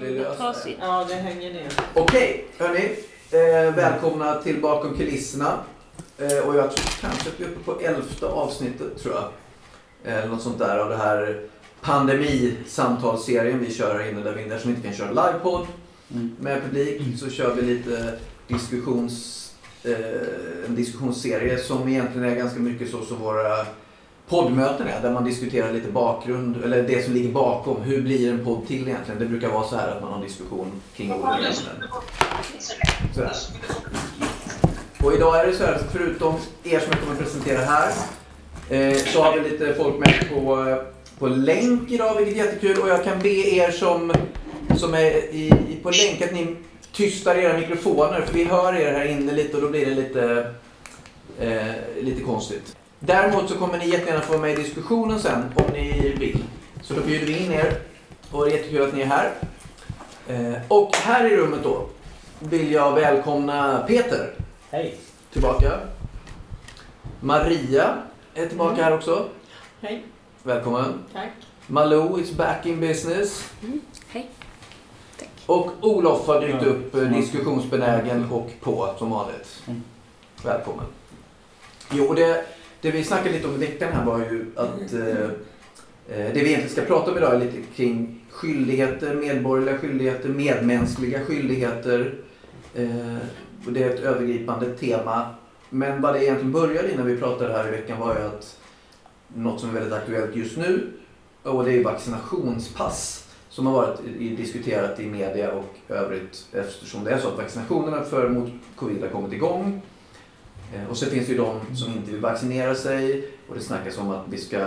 det. Ja, det hänger ner. Okej, hörni. Eh, välkomna till Bakom kulisserna. Eh, och jag tror kanske att vi är uppe på elfte avsnittet tror jag. Eh, Eller något sånt där av det här pandemisamtalsserien vi kör här inne där vi eftersom vi inte kan köra livepodd Mm. med publik så kör vi lite diskussions, eh, en diskussionsserie som egentligen är ganska mycket så som våra poddmöten är. Där man diskuterar lite bakgrund, eller det som ligger bakom. Hur blir en podd till egentligen? Det brukar vara så här att man har en diskussion kring olika ämnen. Sådär. Och idag är det så här, förutom er som jag kommer att presentera här, eh, så har vi lite folk med på, eh, på länk idag, vilket är jättekul. Och jag kan be er som, som är i, i, på länk att ni tystar era mikrofoner, för vi hör er här inne lite och då blir det lite, eh, lite konstigt. Däremot så kommer ni jättegärna få vara med i diskussionen sen, om ni vill. Så då bjuder vi in er och det är jättekul att ni är här. Eh, och här i rummet då vill jag välkomna Peter Hej. tillbaka. Maria är tillbaka Mm. här också. Hej, Välkommen. tack. Malou is back in business. Hej. Tack. Och Olof har dykt upp eh, diskussionsbenägen och på som vanligt. Mm. Välkommen. Jo, det, det vi snackade lite om i veckan här var ju att eh, eh, det vi egentligen ska prata om idag är lite kring skyldigheter, medborgerliga skyldigheter, medmänskliga skyldigheter. Eh, och det är ett övergripande tema. Men vad det egentligen började innan vi pratade här i veckan var ju att något som är väldigt aktuellt just nu och det är vaccinationspass som har varit diskuterat i media och övrigt eftersom det är så att vaccinationerna för mot covid har kommit igång. Eh, och så finns det ju de som inte vill vaccinera sig och det snackas om att vi ska,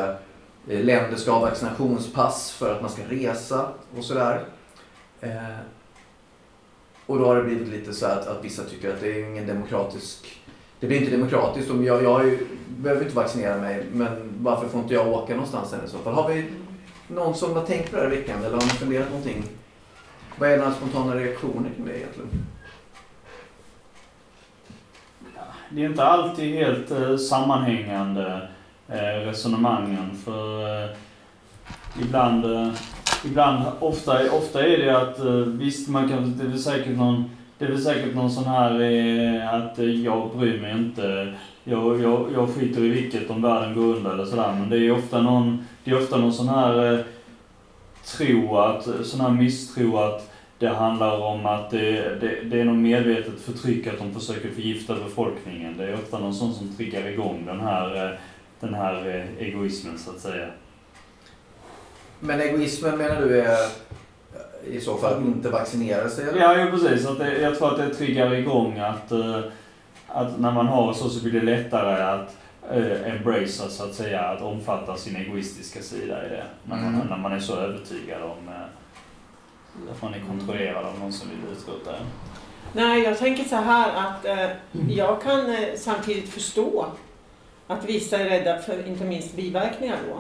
eh, länder ska ha vaccinationspass för att man ska resa och sådär. Eh, och då har det blivit lite så att, att vissa tycker att det är ingen demokratisk det blir inte demokratiskt om jag, jag ju, behöver inte vaccinera mig men varför får inte jag åka någonstans än i så fall? Har vi någon som har tänkt på det här i veckan eller har ni funderat någonting? Vad är era spontana reaktioner kring det egentligen? Det är inte alltid helt eh, sammanhängande eh, resonemangen för eh, ibland, eh, ibland ofta, ofta är det att eh, visst man kan, det är väl säkert någon det är väl säkert någon sån här eh, att jag bryr mig inte, jag, jag, jag skiter i vilket om världen går under eller sådär. Men det är ofta någon, det är ofta någon sån här tro att, sån här misstro att det handlar om att det, det, det är något medvetet förtryck att de försöker förgifta befolkningen. Det är ofta någon sån som triggar igång den här, eh, den här eh, egoismen så att säga. Men egoismen menar du är i så fall att inte vaccinera sig eller? Ja, jo, precis. Att det, jag tror att det triggar igång att, eh, att när man har så så blir det lättare att eh, embracea så att säga, att omfatta sin egoistiska sida i det. När man, Mm. när man är så övertygad om att man är kontrollerad av någon som vill utrota en. Nej, jag tänker så här att eh, jag kan eh, samtidigt förstå att vissa är rädda för inte minst biverkningar då.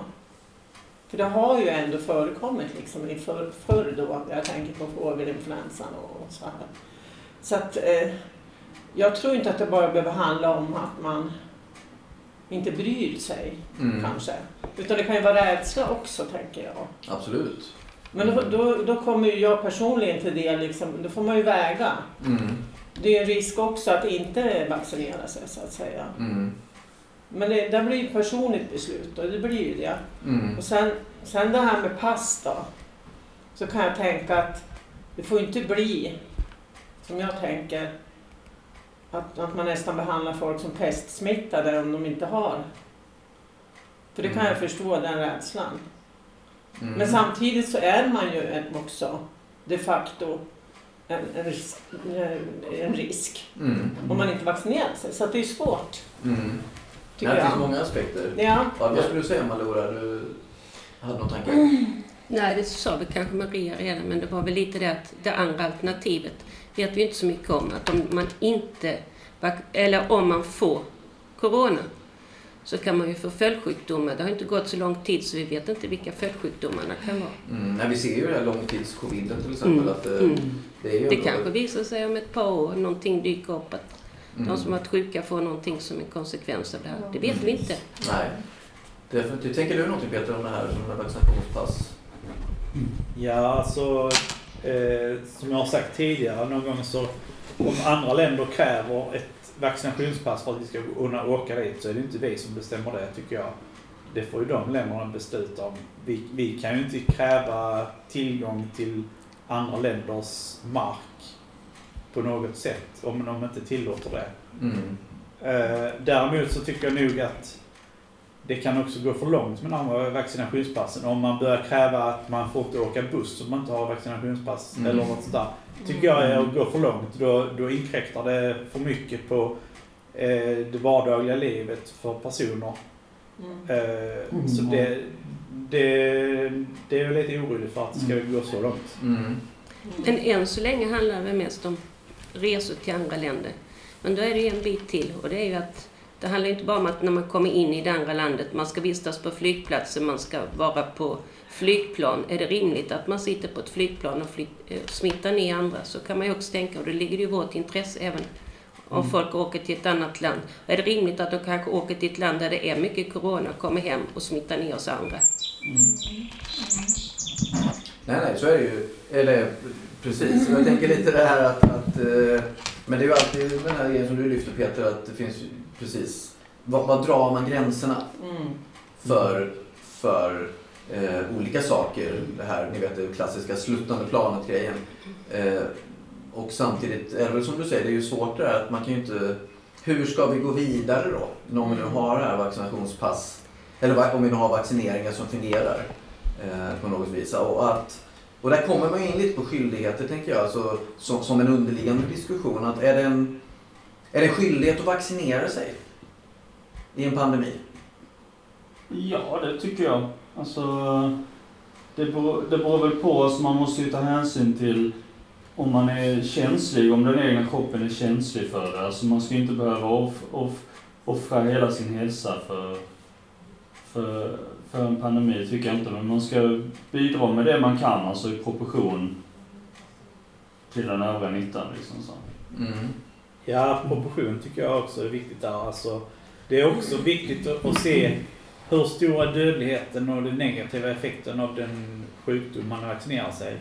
För det har ju ändå förekommit liksom i förr, förr då. Jag tänker på fågelinfluensan och så här. Så att eh, jag tror inte att det bara behöver handla om att man inte bryr sig Mm. kanske. Utan det kan ju vara rädsla också tänker jag. Absolut. Men då, då, då kommer ju jag personligen till det liksom, då får man ju väga. Mm. Det är en risk också att inte vaccinera sig så att säga. Mm. Men det, det blir ju personligt beslut och det blir ju det. Mm. Och sen, sen det här med pass då. Så kan jag tänka att det får inte bli, som jag tänker, att, att man nästan behandlar folk som pestsmittade om de inte har. För det kan jag förstå, den rädslan. Mm. Men samtidigt så är man ju en- också de facto en, en, risk, en risk Mm. om man inte vaccinerar sig. Så att det är svårt, Mm. tycker det finns många aspekter. Ja. Ja, vad skulle du säga Malora? Du hade någon tanke? Nej, det sa väl kanske Maria redan, men det var väl lite det att det andra alternativet vet vi inte så mycket om. Att om man inte, eller om man får corona, så kan man ju få följdsjukdomar. Det har inte gått så lång tid så vi vet inte vilka följdsjukdomarna kan vara. Mm. Nej, vi ser ju det här långtidscoviden till exempel. Mm. Att det, Mm. det är ju Det kanske visar sig om ett par år, någonting dyker upp, att Mm. de som varit sjuka får någonting som en konsekvens av det här. Det vet vi inte. Nej. Definitivt. Tänker du någonting Peter om det här som med vaccinationspass? Ja, alltså eh, som jag har sagt tidigare någon gång så om andra länder kräver ett vaccinationspass för att vi ska kunna åka dit så är det inte vi som bestämmer det tycker jag. Det får ju de länderna besluta om. Vi, vi kan ju inte kräva tillgång till andra länders mark på något sätt om de inte tillåter det. Mm. Eh, däremot så tycker jag nog att det kan också gå för långt med de andra vaccinationspassen. Om man börjar kräva att man får inte åka buss om man inte har vaccinationspass Mm. eller något sånt där. Tycker jag är att gå för långt. Då, då inkräktar det för mycket på eh, det vardagliga livet för personer. Mm. Eh, Så det, det, det är jag lite orolig för att det ska gå så långt. Mm. Men än så länge handlar det mest om resor till andra länder. Men då är det ju en bit till och det är ju att det handlar inte bara om att när man kommer in i det andra landet, man ska vistas på flygplatser, man ska vara på flygplan. Är det rimligt att man sitter på ett flygplan och flyg, eh, smittar ner andra så kan man ju också tänka, och det ligger ju i vårt intresse även om folk åker till ett annat land. Är det rimligt att de kanske åker till ett land där det är mycket corona, kommer hem och smittar ner oss andra? Nej, nej, så är det ju. Eller precis. Jag tänker lite det här att, att eh, men det är ju alltid den här grejen som du lyfter Peter, att det finns precis, vad, vad drar man gränserna Mm. för, för eh, olika saker? Det här, ni vet det klassiska sluttande planet grejen. Eh, och samtidigt är det väl som du säger, det är ju svårt det här att man kan ju inte, hur ska vi gå vidare då? Om vi nu har det här vaccinationspass, eller om vi nu har vaccineringar som fungerar eh, på något vis. Och, att, och där kommer man ju in lite på skyldigheter tänker jag, alltså, som, som en underliggande diskussion. Att är, det en, är det en skyldighet att vaccinera sig i en pandemi? Ja, det tycker jag. Alltså, det beror, det beror väl på, alltså man måste ju ta hänsyn till om man är känslig, om den egna kroppen är känslig för det. Alltså man ska inte behöva off, off, offra hela sin hälsa för, för, för en pandemi, tycker jag inte. Men man ska bidra med det man kan, alltså i proportion till den övriga nyttan. Liksom så. Mm. Ja, proportion tycker jag också är viktigt där. Alltså, det är också viktigt att se hur stor är dödligheten och den negativa effekten av den sjukdom man vaccinerar sig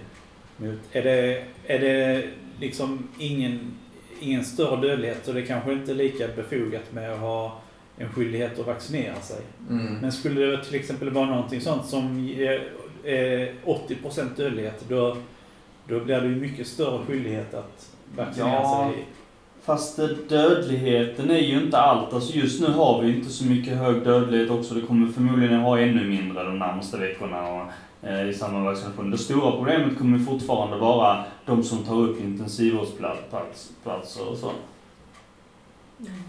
mot. Är det, är det liksom ingen, ingen större dödlighet så det kanske inte är lika befogat med att ha en skyldighet att vaccinera sig. Mm. Men skulle det till exempel vara någonting sånt som eh, 80% dödlighet då, då blir det ju mycket större skyldighet att vaccinera Ja. sig. Fast dödligheten är ju inte allt. Alltså just nu har vi inte så mycket hög dödlighet också. Det kommer förmodligen ha ännu mindre de närmaste veckorna och, eh, i med vaccination. Det stora problemet kommer fortfarande vara de som tar upp intensivvårdsplatser och så.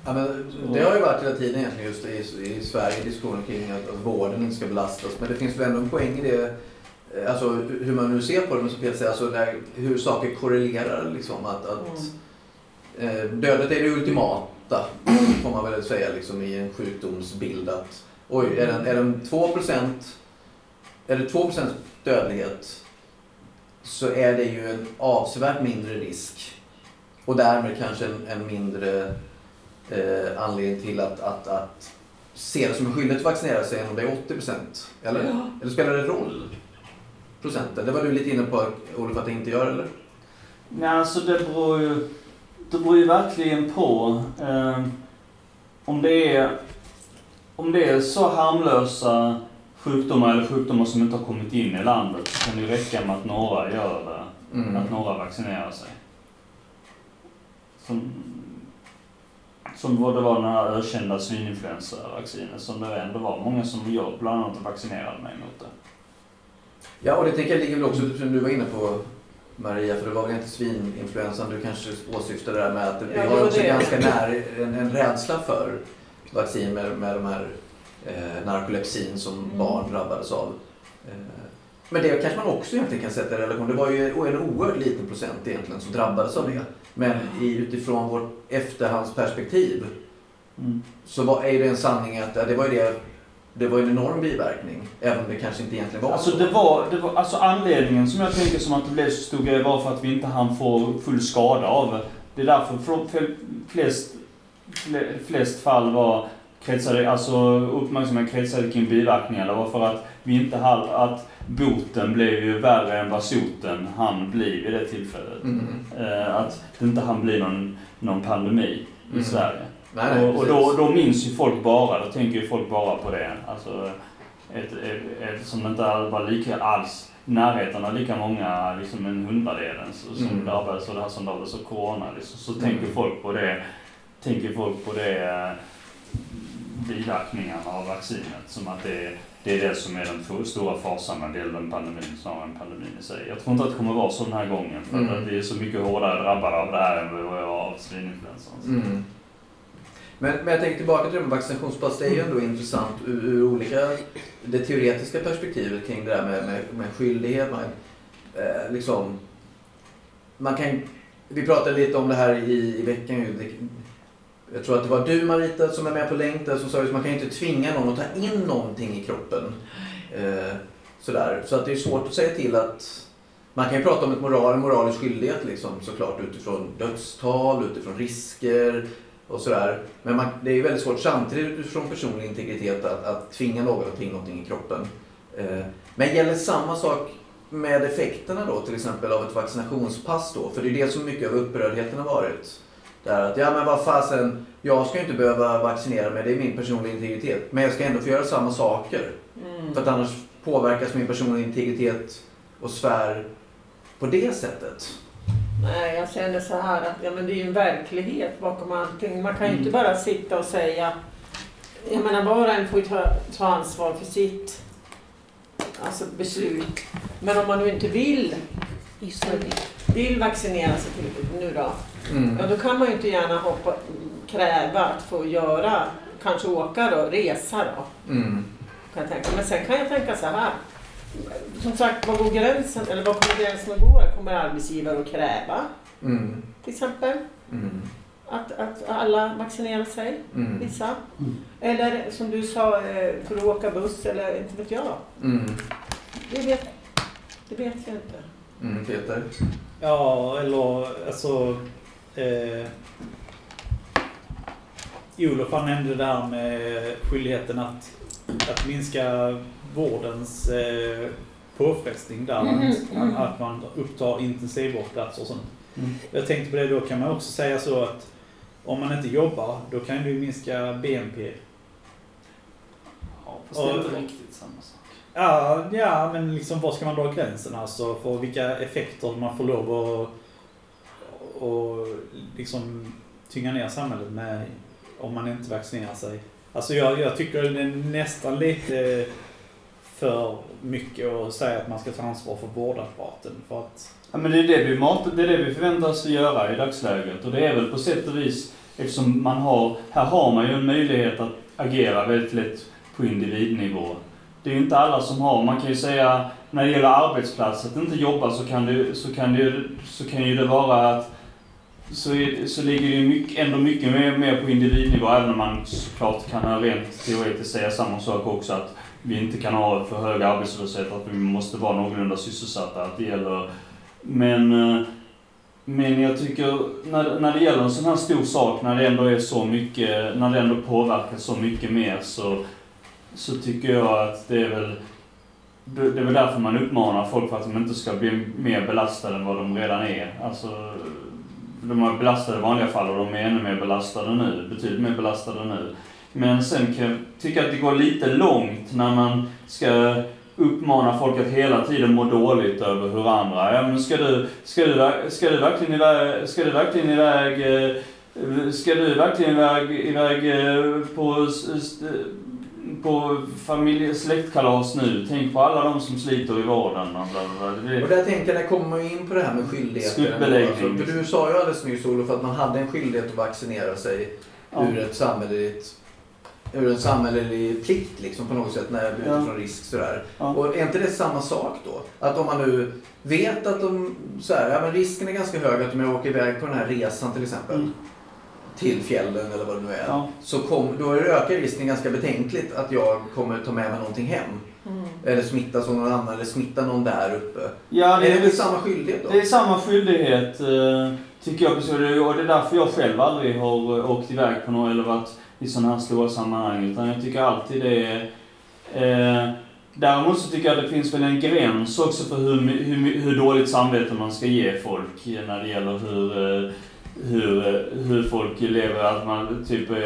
Ja, men det har ju varit hela tiden egentligen just i, i Sverige diskussioner kring att, att vården inte ska belastas. Men det finns väl ändå en poäng i det. eh, Alltså hur man nu ser på det, men som Peter säger, alltså hur saker korrelerar. Liksom, att, att, eh, dödet är det ultimata, får man väl säga, liksom, i en sjukdomsbild. Att, oj, är den, är den 2% eller 2% dödlighet så är det ju en avsevärt mindre risk. Och därmed kanske en, en mindre eh, anledning till att, att, att se det som en skyldighet att vaccinera sig än om det är 80 procent. Eller? Ja. eller spelar det roll? Procenten? Det var du lite inne på Olof att det inte gör eller? Nej, alltså det beror ju, det beror ju verkligen på eh, om det är om det är så harmlösa sjukdomar eller sjukdomar som inte har kommit in i landet så kan det ju räcka med att några gör det. Mm. Att några vaccinerar sig. Som, som det var den här ökända svininfluensavaccinet som det ändå var många som jag bland annat vaccinerade mig mot det. Ja, och det tänker jag ligger väl också, som du var inne på Maria, för det var väl inte svininfluensan du kanske åsyftade där med att vi Ja, har också det. ganska nära en, en rädsla för vaccin med, med de här eh, narkolepsin som Mm. barn drabbades av. Eh, men det kanske man också egentligen kan sätta i relation. Det var ju en oerhört liten procent egentligen som drabbades av det. Men i, utifrån vårt efterhandsperspektiv Mm. så var, är det en sanning att det var ju det det var en enorm biverkning, även om det kanske inte egentligen var Alltså så. det var, det var, alltså anledningen som jag tänker som att det blev så stor grej var för att vi inte hann få full skada av det. Det är därför fl- fl- flest, fle- flest fall var kretsade, alltså uppmärksamhet kretsade kring biverkningar. Det var för att vi inte hade, att boten blev ju värre än vad soten han bli vid det tillfället. Mm. Att det inte han bli någon, någon pandemi i Mm. Sverige. Nej, och och då, då minns ju folk bara, då tänker ju folk bara på det. Alltså, ett, ett, ett, som inte var lika alls närheten av lika många, liksom en hundradelen så- som Mm. drabbades av det här som drabbades av corona. Liksom. Så Mm. tänker folk på det, tänker folk på det biverkningarna av vaccinet som att det, det är det som är den stora fasan när det gäller pandemin snarare än pandemin i sig. Jag tror inte att det kommer vara så den här gången för Mm. att vi är så mycket hårdare drabbade av det här än vad vi är av svininfluensan. Mm. Men, men jag tänker tillbaka till det med vaccinationspass. Det är ju ändå intressant ur, ur olika, det teoretiska perspektivet kring det där med, med, med skyldighet. Man, eh, liksom, man kan, vi pratade lite om det här i, i veckan. ju. Det, jag tror att det var du Marita som är med på länk där som sa att man kan ju inte tvinga någon att ta in någonting i kroppen. Eh, sådär. Så att det är svårt att säga till att man kan ju prata om ett moral, en moralisk skyldighet liksom, såklart utifrån dödstal, utifrån risker och sådär. Men man, det är ju väldigt svårt samtidigt utifrån personlig integritet att, att tvinga någon att ta in någonting i kroppen. Eh, men gäller samma sak med effekterna då till exempel av ett vaccinationspass då? För det är det som mycket av upprördheten har varit. Där att, ja men vad fasen, jag ska ju inte behöva vaccinera mig, det är min personliga integritet. Men jag ska ändå få göra samma saker. Mm. För att annars påverkas min personliga integritet och sfär på det sättet. Nej, jag känner så här att ja, men det är ju en verklighet bakom allting. Man kan ju Mm. inte bara sitta och säga... Jag menar, var och en får ju ta, ta ansvar för sitt alltså beslut. Men om man nu inte vill, vill vaccinera sig till nu då, Mm. ja, då kan man ju inte gärna hoppa, kräva att få göra, kanske åka då, resa då. Mm. Kan jag tänka. Men sen kan jag tänka så här. Som sagt, var går gränsen? Eller var kommer gränsen att gå? Kommer arbetsgivare att kräva, Mm. till exempel? Mm. Att, att alla vaccinerar sig, Mm. vissa. Mm. Eller som du sa, eh, för att åka buss eller inte vet jag. Mm. Det vet, det vet jag inte. Mm. Peter? Ja, eller alltså... Eh, Olof han nämnde det här med skyldigheten att, att minska vårdens eh, påfrestning där. Mhm, Att, mm. att man upptar intensivvårdsplatser och sånt. Mm. Jag tänkte på det, då kan man också säga så att om man inte jobbar, då kan du minska BNP. Ja, fast det är inte riktigt samma sak. Ja, ja, men liksom var ska man dra gränsen alltså för vilka effekter man får lov att och liksom tynga ner samhället med om man inte vaccinerar sig. Alltså jag, jag tycker det är nästan lite för mycket och säga att man ska ta ansvar för vårdapparaten. För att, Ja, men det är det, vi mat, det är det vi förväntas göra i dagsläget. Och det är väl på sätt och vis, eftersom man har, här har man ju en möjlighet att agera väldigt lätt på individnivå. Det är ju inte alla som har, man kan ju säga när det gäller arbetsplats, att inte jobba så kan det, så kan det, så kan ju det vara att så, så ligger det ju mycket, ändå mycket mer, mer på individnivå, även om man såklart kan rent teoretiskt säga samma sak också, att vi inte kan ha för hög arbetslöshet, att vi måste vara någorlunda sysselsatta, att det gäller men, eh, men jag tycker när, när det gäller en sån här stor sak, när det ändå är så mycket, när det ändå påverkar så mycket mer så, så tycker jag att det är väl det det är väl därför man uppmanar folk för att de inte ska bli mer belastade än vad de redan är. Alltså, de är belastade i vanliga fall och de är ännu mer belastade nu, betydligt mer belastade nu. Men sen kan jag tycka att det går lite långt när man ska uppmana folk att hela tiden må dåligt över hur andra, ja men ska du, ska du, ska du verkligen iväg, ska du verkligen iväg, eh, ska du verkligen iväg, iväg eh, på, på familje, släktkalas nu? Tänk på alla de som sliter i bla. Det, Och där tänker jag, där kommer man in på det här med skyldigheter. Alltså, för du sa ju alldeles nyss Olof att man hade en skyldighet att vaccinera sig ja. ur ett samhälleligt ur en samhällelig plikt liksom på något sätt när utifrån Ja. risk sådär. Ja. Och är inte det samma sak då? Att om man nu vet att de, så här, ja men risken är ganska hög att om jag åker iväg på den här resan till exempel Mm. till fjällen eller vad det nu är. Ja. Så kom, då ökar risken ganska betänkligt att jag kommer ta med mig någonting hem. Mm. Eller smittas av någon annan eller smitta någon där uppe. Ja, är det väl samma skyldighet då? Det är samma skyldighet, eh, tycker jag. det och det är därför jag själv aldrig har eh, åkt iväg på något eller varit i sådana här stora sammanhang. Utan jag tycker alltid det är... Eh, Däremot så tycker jag att det finns väl en gräns också för hur, hur, hur dåligt samvete man ska ge folk när det gäller hur, eh, hur, eh, hur folk lever. Att man typ eh,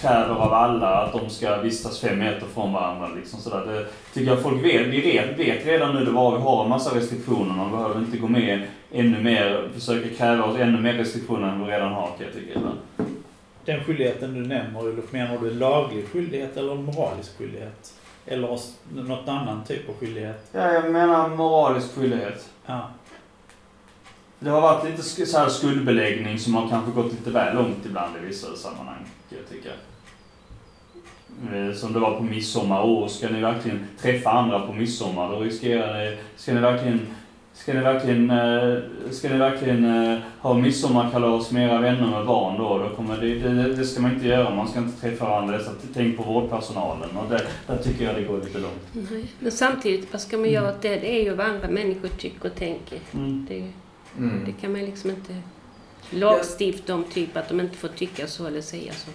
kräver av alla att de ska vistas fem meter från varandra. Liksom sådär. Det tycker jag folk vet. Vi vet, vet redan nu det var vi har en massa restriktioner. Man behöver inte gå med ännu mer, försöka kräva oss ännu mer restriktioner än vi redan har kan jag tycka. Den skyldigheten du nämner Olof, menar du laglig skyldighet eller moralisk skyldighet? Eller något annan typ av skyldighet? Ja, jag menar moralisk skyldighet. Ja. Det har varit lite så här skuldbeläggning som har kanske gått lite väl långt ibland i vissa sammanhang, kan jag tycka. Eh, som det var på midsommar. Åh, ska ni verkligen träffa andra på midsommar? Då riskerar ni... Ska ni verkligen... Ska ni verkligen, eh, ska ni verkligen eh, ha midsommarkalas med era vänner med barn då? då kommer det, det, det ska man inte göra. Man ska inte träffa varandra. Så tänk på vårdpersonalen. Och det, där tycker jag det går lite långt. Nej. Men samtidigt, vad ska man göra åt det? Det är ju vad andra människor tycker och tänker. Mm. Det, Mm. det kan man liksom inte lagstifta om, typ att de inte får tycka så eller säga så.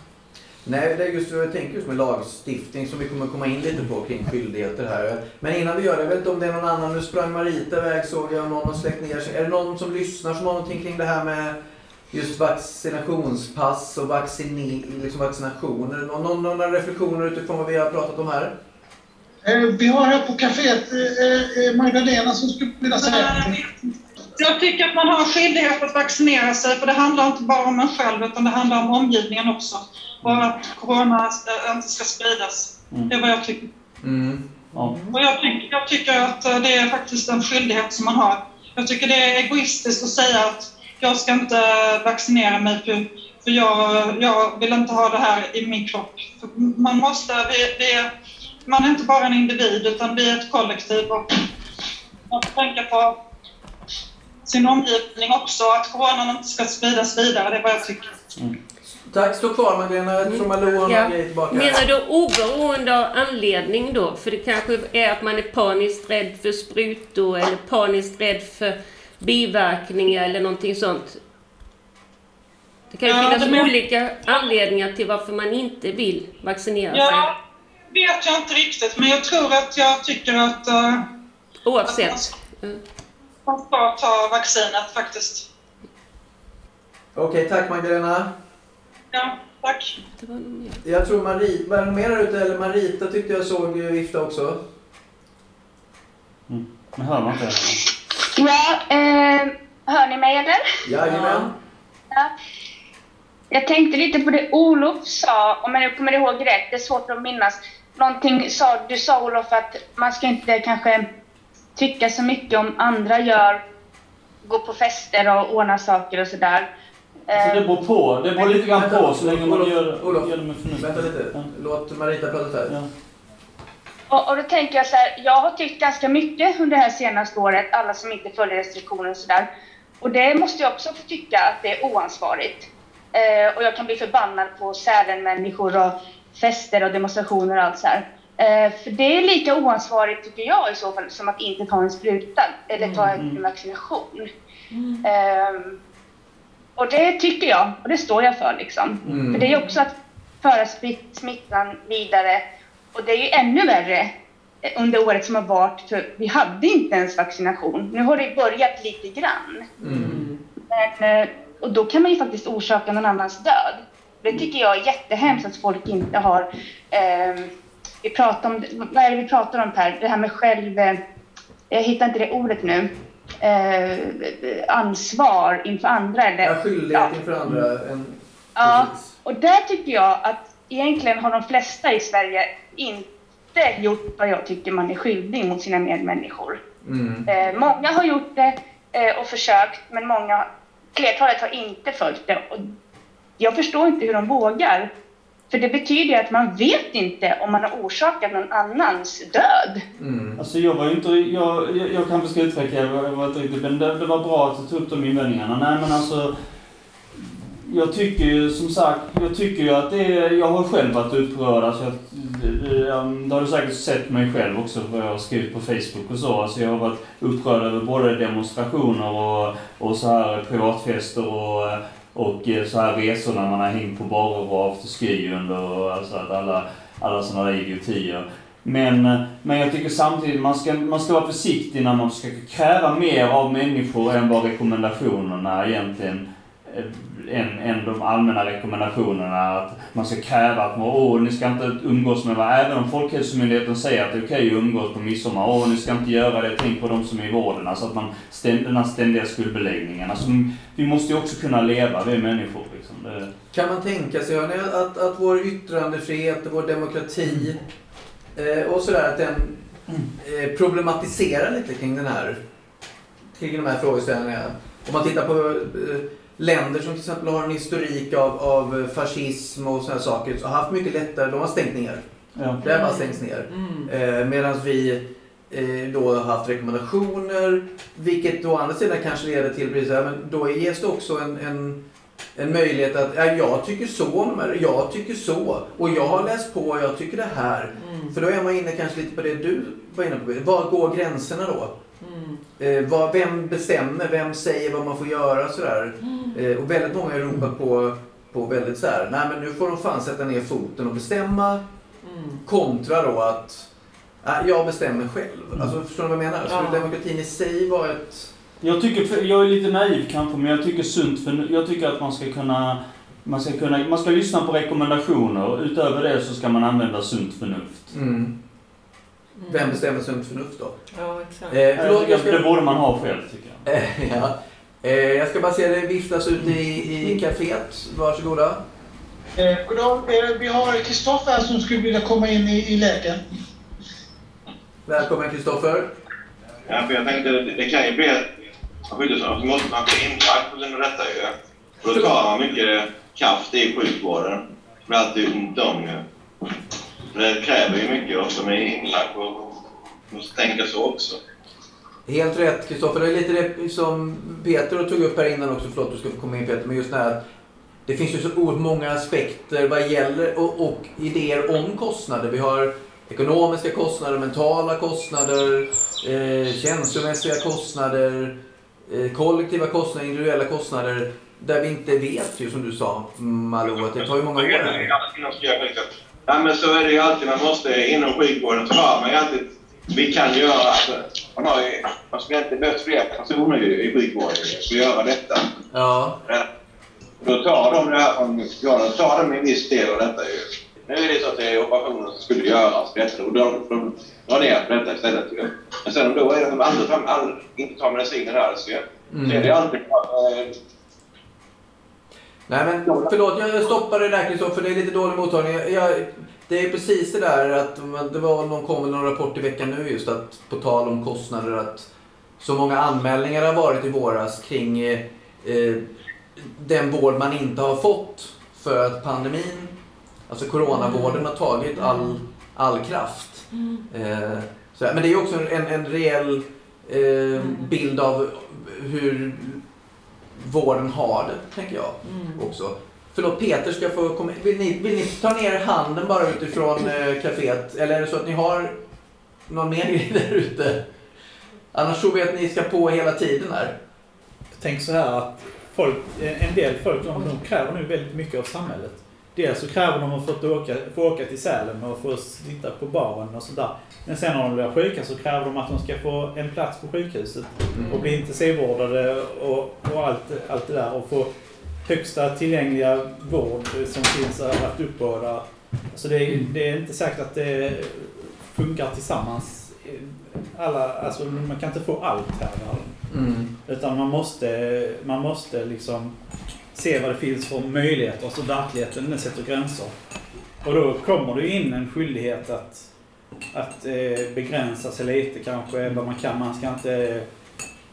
Nej, det är just vad jag tänker just med lagstiftning som vi kommer komma in lite på kring skyldigheter här. Men innan vi gör det, jag vet inte om det är någon annan. Nu sprang Marita iväg såg jag, någon har släckt ner sig. Är det någon som lyssnar som har någonting kring det här med just vaccinationspass och vaccine, liksom vaccinationer? Någon, någon, några reflektioner utifrån vad vi har pratat om här? Eh, Vi har här på kaféet eh, eh, Magdalena som skulle vilja säga. Jag tycker att man har en skyldighet att vaccinera sig, för det handlar inte bara om en själv, utan det handlar om omgivningen också. Och att corona eh, inte ska spridas. Mm. Det är vad jag tycker. Mm. Ja. Och jag, tycker, jag tycker att eh, det är faktiskt en skyldighet som man har. Jag tycker det är egoistiskt att säga att jag ska inte vaccinera mig för, för jag, jag vill inte ha det här i min kropp. För man måste, vi, vi, man är inte bara en individ utan vi är ett kollektiv och man får tänka på sin omgivning också, att coronan inte ska spridas vidare, det är vad jag tycker. Tack, stå kvar Magdalena. Jag tror Malou har Ja. tillbaka. Menar du oberoende av anledning då? För det kanske är att man är paniskt rädd för sprutor eller paniskt rädd för biverkningar eller någonting sånt. Det kan ju Ja, finnas men- olika anledningar till varför man inte vill vaccinera sig. Ja, vet jag inte riktigt, men jag tror att jag tycker att uh, Oavsett. Mm. man ska ta vaccinet faktiskt. Okej, tack Magdalena. Ja, tack. Jag tror Marita, var det mer där ute? Eller Marita tyckte jag såg eh, vifta också. Men hör man inte henne? Ja, eh, hör ni mig eller? Jajamän. Ja. Jag tänkte lite på det Olof sa, om jag kommer ihåg rätt, det är svårt att minnas. Någonting sa, du sa Olof att man ska inte kanske tycka så mycket om andra gör, gå på fester och ordna saker och sådär. Alltså det beror på. Det beror lite grann Vänta, på så länge man Olof, gör, Olof, gör det med förnuft. Vänta lite. Ja. Låt Marita prata färdigt. Ja. Och, och då tänker jag så här, jag har tyckt ganska mycket under det här senaste året, alla som inte följer restriktioner och sådär. Och det måste jag också få tycka att det är oansvarigt. Eh, och jag kan bli förbannad på Sälen-människor och fester och demonstrationer och allt så här. Eh, för det är lika oansvarigt tycker jag i så fall som att inte ta en spruta eller ta en vaccination. Ehm, och det tycker jag, och det står jag för liksom. Mm. För det är också att föra smitt- smittan vidare. Och det är ju ännu värre eh, under året som har varit, för vi hade inte ens vaccination. Nu har det börjat lite grann. Mm. Men, eh, och då kan man ju faktiskt orsaka någon annans död. Det tycker jag är jättehemskt att folk inte har... ehm, vi pratar om, vad är det vi pratar om Per? Det här med själv... eh, Jag hittar inte det ordet nu. Eh, ansvar inför andra eller... Har skyldighet Ja. inför andra. En... Ja, Precis. och där tycker jag att egentligen har de flesta i Sverige inte gjort vad jag tycker man är skyldig mot sina medmänniskor. Mm. Eh, många har gjort det eh, och försökt, men många, flertalet har inte följt det. Och jag förstår inte hur de vågar. För det betyder ju att man vet inte om man har orsakat någon annans död. Mm. Alltså jag var ju inte, jag, jag, jag kanske ska utveckla, jag var, jag var inte riktigt, men det, det var bra att du tog upp de invändningarna. Nej men alltså, jag tycker ju som sagt, jag tycker ju att det är, jag har själv varit upprörd. Alltså jag, det, det har du säkert sett mig själv också, vad jag har skrivit på Facebook och så. Alltså jag har varit upprörd över både demonstrationer och, och så här privatfester och, och eh, så här resor när man har hängt på barer och afterski under, och alltså att alla, alla sådana där idiotier. Men, eh, men jag tycker samtidigt man ska man ska vara försiktig när man försöker kräva mer av människor än vad rekommendationerna egentligen Eh, än, än de allmänna rekommendationerna. Att man ska kräva att man, åh, ni ska inte umgås med varandra. Även om Folkhälsomyndigheten säger att det är okej att umgås på midsommar. Åh, ni ska inte göra det. Tänk på de som är i vården. Alltså att man, ständ, den här ständiga skuldbeläggningen. Alltså, vi måste ju också kunna leva, vi är människor. Liksom. Det, Kan man tänka sig hörni, att, att vår yttrandefrihet och vår demokrati eh, och sådär, att den eh, problematiserar lite kring den här kring de här frågeställningarna. Om man tittar på eh, länder som till exempel har en historik av, av fascism och sådana saker, så har haft mycket lättare, de har stängt ner. ja. Det har bara stängts ner. Mm. Eh, Medan vi eh, då har haft rekommendationer, vilket då å andra sidan kanske leder till precis här, men då ges det också en, en, en möjlighet att ja, jag tycker så om de här, jag tycker så och jag har läst på och jag tycker det här. Mm. För då är man inne kanske lite på det du var inne på. Var går gränserna då? Mm. Eh, vad, vem bestämmer? Vem säger vad man får göra? Sådär. Eh, och väldigt många ropar på, på väldigt så här, nej men nu får de fan sätta ner foten och bestämma. Mm. Kontra då att äh, jag bestämmer själv. Alltså, förstår du vad jag menar? Skulle Ja. demokratin i sig vara ett... Jag tycker, jag är lite naiv kanske, men jag tycker sunt för jag tycker att man ska kunna man ska, kunna, man ska lyssna på rekommendationer. Utöver det så ska man använda sunt förnuft. Mm. Vem bestämmer sunt förnuft då? Ja, exakt. Eh, förlåt, jag att Det ska, borde man ha själv, tycker jag. eh, ja. eh, jag ska bara se det viftas ut i, i kaféet. Varsågoda. Eh, goddag. Eh, vi har Kristoffer som skulle vilja komma in i, i leken. Välkommen Kristoffer. Ja, för jag tänkte, det, det kan ju bli av så måste man bli inlagd på detta ju. Och då tar man mycket kraft i sjukvården. Det blir alltid ont om ju. Det kräver ju mycket av som är inlagd och måste tänka så också. Helt rätt Kristoffer. Det är lite det som Peter tog upp här innan också. Förlåt, du ska få komma in Peter. Men just det här det finns ju så oerhört många aspekter vad gäller och, och idéer om kostnader. Vi har ekonomiska kostnader, mentala kostnader, eh, känslomässiga kostnader, eh, kollektiva kostnader, individuella kostnader. Där vi inte vet ju som du sa Malou att det tar ju många år. Ja, men så är det ju alltid. Man måste, inom sjukvården så har man ju alltid... Vi kan göra... Alltså, man har ju... Man skulle inte behövt fler personer ju i sjukvården för att göra detta. Ja, Då tar de det här från... Ja, då tar de en viss del av detta ju. Nu är det så att det är operationer som skulle göras detta och de, de drar ner på detta istället ju. Men sen då är det de andra all, inte tar mediciner alls ju. Mm. Så är det alltid... Nej men förlåt, jag stoppar det där Kristoffer, det är lite dålig mottagning. Jag, det är precis det där att det var någon, kom väl någon rapport i veckan nu just att på tal om kostnader att så många anmälningar har varit i våras kring eh, eh, den vård man inte har fått för att pandemin, alltså coronavården har tagit all, all kraft. Eh, så, men det är också en, en reell eh, bild av hur vården har det, tänker jag Mm. också. Förlåt, Peter ska få komma vill ni, vill ni ta ner handen bara utifrån eh, kaféet? Eller är det så att ni har någon mer grej där ute? Annars tror vi att ni ska på hela tiden här. Tänk så här att folk, en del folk de, de kräver nu väldigt mycket av samhället. Dels så kräver de att få åka, få åka till Sälen och få sitta på baren och sådär. Men sen när de blir sjuka så kräver de att de ska få en plats på sjukhuset och bli intensivvårdade och, och allt, allt det där. Och få högsta tillgängliga vård som finns att uppbåda. Alltså det, är- det är inte säkert att det funkar tillsammans. Alla, alltså man kan inte få allt här. Mm. Utan man måste, man måste liksom se vad det finns för möjligheter. Så verkligheten den sätter gränser. Och då kommer det in en skyldighet att, att eh, begränsa sig lite kanske vad man kan. Man ska inte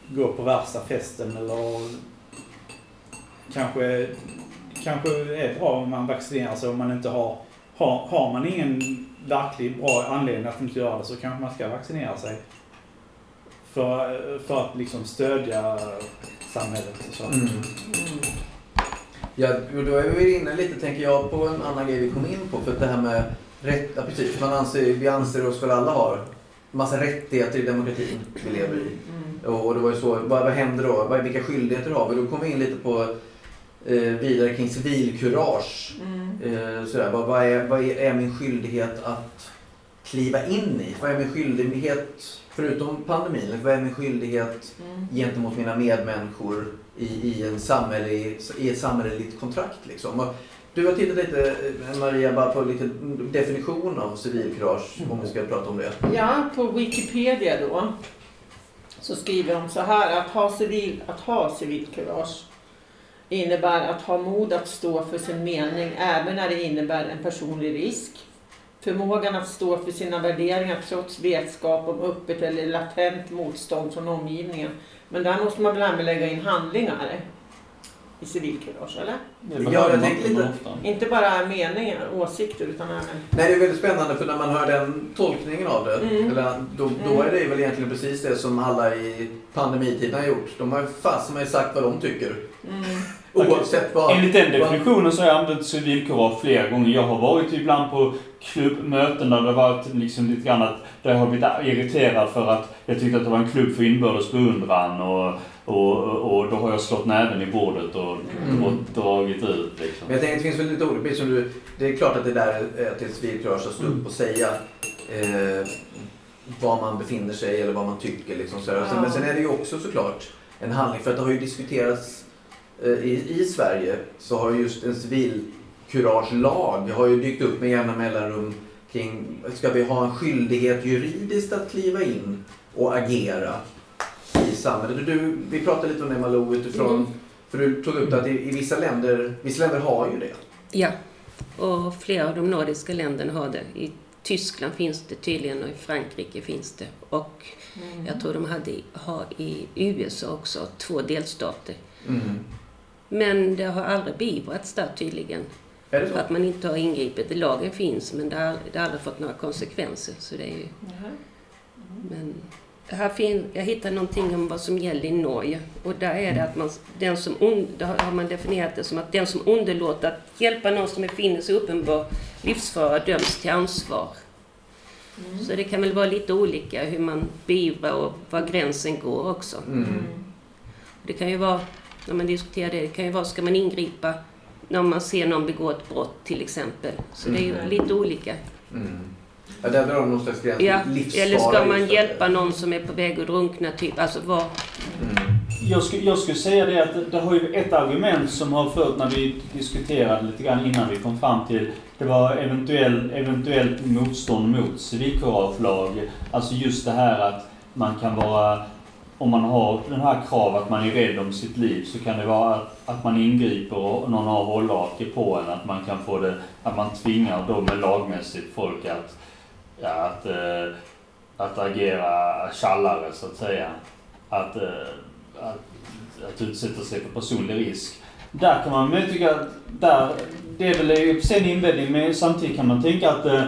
gå på värsta festen eller kanske, kanske är bra om man vaccinerar sig om man inte har har, har man ingen verklig bra anledning att inte göra det så kanske man ska vaccinera sig. För, för att liksom stödja samhället och så. Mm. Ja, och då är vi inne lite, tänker jag, på en annan grej vi kom in på. För det här med rätt, ja, precis, man anser, vi anser oss väl alla har massa rättigheter i demokratin vi lever i. Och, och det var ju så, vad, vad händer då? Vilka skyldigheter har vi? Då kom vi in lite på eh, vidare kring civilkurage. Mm. Eh, sådär, vad, vad, är, vad är min skyldighet att kliva in i? Vad är min skyldighet, förutom pandemin, vad är min skyldighet Mm. gentemot mina medmänniskor i, i, en samhälle, i ett samhälleligt kontrakt? Liksom? Och Du har tittat lite, eh, Maria, bara på lite definition av civilkurage, om vi ska prata om det. Ja, på Wikipedia då så skriver de så här att ha, civil, att ha civilkurage innebär att ha mod att stå för sin mening även när det innebär en personlig risk. Förmågan att stå för sina värderingar trots vetskap om öppet eller latent motstånd från omgivningen. Men där måste man väl även lägga in handlingar i civilkurage, eller? Det Ja, jag tänker inte lite-. Inte bara meningar, åsikter, utan även... Nej, det är väldigt spännande för när man hör den tolkningen av det, Mm. eller, då, då Mm. är det väl egentligen precis det som alla i pandemitiden har gjort. De har fasen med sagt vad de tycker. Mm. Oavsett vad... Enligt den definitionen så har jag använt civilkurage flera gånger. Jag har varit ibland på klubbmöten där det varit liksom lite grann att där jag har blivit irriterad för att jag tyckte att det var en klubb för inbördes beundran och, och, och då har jag slått näven i bordet och, Mm. och dragit ut liksom. Men jag tänker att det finns väl lite olika, som du, det är klart att det där är är civilkurage att stå upp och säga eh, var man befinner sig eller vad man tycker. Liksom, så Ja. Men sen är det ju också såklart en handling, för att det har ju diskuterats eh, i, i Sverige så har ju just en civilkuragelag har ju dykt upp med jämna mellanrum kring, ska vi ha en skyldighet juridiskt att kliva in och agera i samhället? Du, vi pratade lite om det Malou utifrån Mm. för du tog upp att i, i vissa länder, vissa länder har ju det. Ja, och flera av de nordiska länderna har det. I Tyskland finns det tydligen och i Frankrike finns det. Och jag tror de hade, har i USA också, två delstater. Men det har aldrig beivrats där tydligen. Är det så? Att man inte har ingripit. Lagen finns men det har, det har aldrig fått några konsekvenser. Så det är ju, men här fin, jag hittade någonting om vad som gäller i Norge. Och där är det att man, den som där har man definierat det som att den som underlåter att hjälpa någon som befinner sig i uppenbar livsfara döms till ansvar. Så det kan väl vara lite olika hur man beivrar och var gränsen går också. Mm. Det kan ju vara, när man diskuterar det, det kan ju vara, ska man ingripa när man ser någon begå ett brott till exempel. Så det är ju Mm. lite olika. Mm. Ja, där drar de någon slags gräns. Ja, eller ska man hjälpa någon som är på väg att drunkna typ? Alltså vad... Mm. Jag skulle, jag skulle säga det att det, det har ju ett argument som har fört när vi diskuterade lite grann innan vi kom fram till det var eventuell, eventuellt motstånd mot civilkuragelag. Alltså just det här att man kan vara, om man har den här krav att man är rädd om sitt liv så kan det vara att, att man ingriper och någon har hållhake på en. Att man kan få det, att man tvingar då med lagmässigt folk att, ja, att, eh, att agera tjallare så att säga. Att, eh, att, att utsätta sig för personlig risk. Där kan man men tycka att där, det är väl i och för sig en invändning men samtidigt kan man tänka att eh,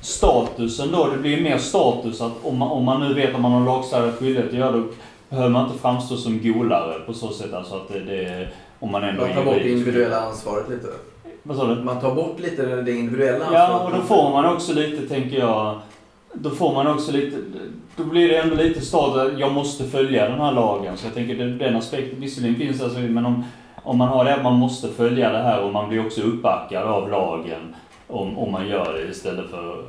statusen då, det blir mer status att om man, om man nu vet att man har lagstadgad skyldighet att göra det, behöver man inte framstå som golare på så sätt alltså att det, det om man ändå Man tar bort det individuella ansvaret lite. Vad sa du? Man tar bort lite det individuella ansvaret. Ja, och då får man också lite, tänker jag, då får man också lite, då blir det ändå lite att jag måste följa den här lagen. Så jag tänker den, den aspekten, visserligen finns alltså, men om, om man har det att man måste följa det här och man blir också uppbackad av lagen om, om man gör det istället för,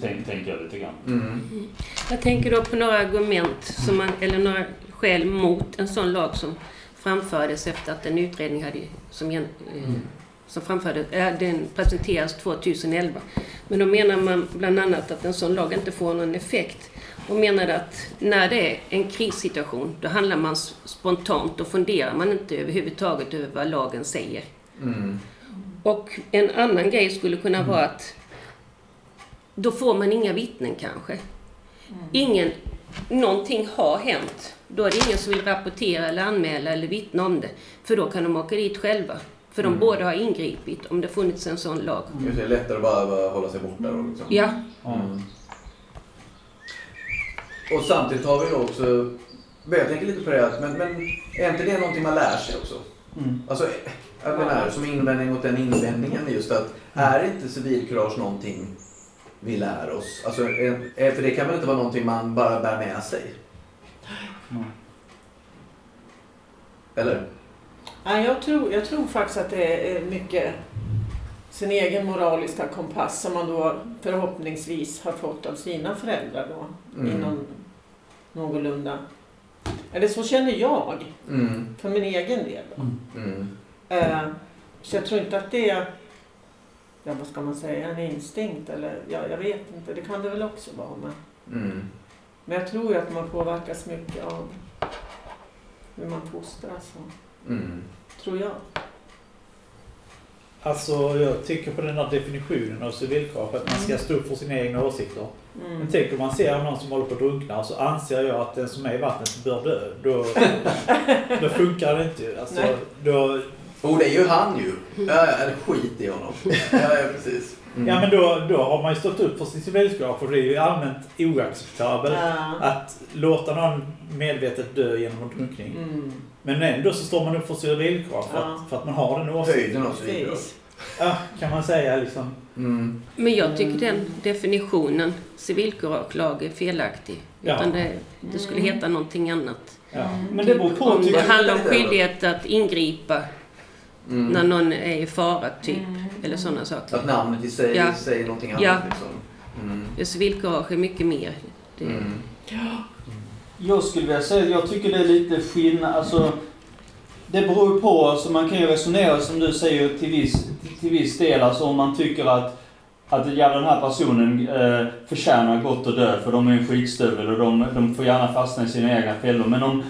tänk, tänker jag lite grann. Mm. Jag tänker då på några argument, som man, eller några skäl mot en sån lag som framfördes efter att en utredning hade, som, eh, som framfördes, äh, den presenterades 2011. Men då menar man bland annat att en sån lag inte får någon effekt och menade att när det är en krissituation då handlar man spontant och funderar man inte överhuvudtaget över vad lagen säger. Mm. Och en annan grej skulle kunna vara att då får man inga vittnen kanske. Ingen, någonting har hänt. Då är det ingen som vill rapportera eller anmäla eller vittna om det. För då kan de åka dit själva. För de Mm. båda har ingripit om det funnits en sån lag. Just Det är lättare att bara, hålla sig borta då. Liksom. Ja, Mm. Och samtidigt har vi då också, jag tänker lite på det, att- men, men är inte det någonting man lär sig också? Mm. Alltså, jag menar, som invändning mot den invändningen just att är inte civilkurage någonting vi lär oss? Alltså, är- är- för det kan väl inte vara någonting man bara bär med sig? Mm. Eller? Ja, jag, tror, jag tror faktiskt att det är mycket sin egen moraliska kompass som man då förhoppningsvis har fått av sina föräldrar då. Mm. I någon, någorlunda... Eller så känner jag, Mm. för min egen del. Mm. Eh, så jag tror inte att det är, ja vad ska man säga, en instinkt eller ja, jag vet inte. Det kan det väl också vara. Men, Mm. men jag tror ju att man påverkas mycket av hur man fostras. Och, Mm. tror jag. Alltså, jag tycker på den här definitionen av civilkurage, att man ska stå upp för sina egna åsikter. Mm. Men tänk om man ser någon som håller på att drunkna så anser jag att den som är i vattnet bör dö. Då, då funkar det inte. Alltså, Nej. då, Oh, det är ju han ju. Ja, skit i honom. Ja, ja precis. Mm. ja, men då, då har man ju stått upp för sin civilkurage för det är ju allmänt oacceptabelt Ja. att låta någon medvetet dö genom en drunkning. Mm. Men ändå så står man upp för civilkurage för, Ja. att, för att man har den åsikten. Höjden av civilkurage. Precis. Ja, kan man säga liksom. Mm. Men jag tycker den definitionen, civilkuragelag, är felaktig. Ja. Utan det, det skulle Mm. heta någonting annat. Ja. Men det beror på, Om det handlar om skyldighet att ingripa Mm. när någon är i fara, typ. Mm. Eller sådana saker. Att namnet i sig Ja. säger någonting annat. Ja. Liksom. Mm. Det civilkurage är mycket mer. Det, Mm. Jag skulle vilja säga att jag tycker det är lite skillnad. Alltså, det beror på, alltså man kan ju resonera som du säger till viss, till viss del. Alltså om man tycker att, att ja, den här personen eh, förtjänar gott att dö för de är en skitstövel och de, de får gärna fastna i sina egna fällor. Men om,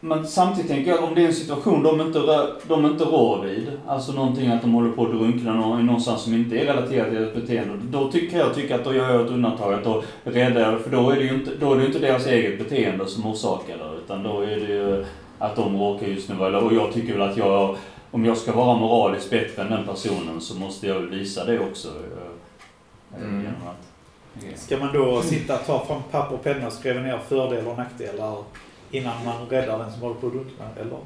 men samtidigt tänker jag om det är en situation de inte, rör, de inte rår vid, alltså någonting att de håller på att drunkna nå- någonstans som inte är relaterat till deras beteende, då tycker jag tycker att då gör jag ett undantag. Att då räddar jag, för då är det ju inte, då är det inte deras eget beteende som orsakar det, utan då är det ju att de råkar just nu, eller, och jag tycker väl att jag, om jag ska vara moraliskt bättre än den personen så måste jag visa det också. eh, Mm. Genom att, Ska man då sitta, ta fram papper och penna och skriva ner fördelar och nackdelar innan man räddar den som håller på att drunkna? Eller?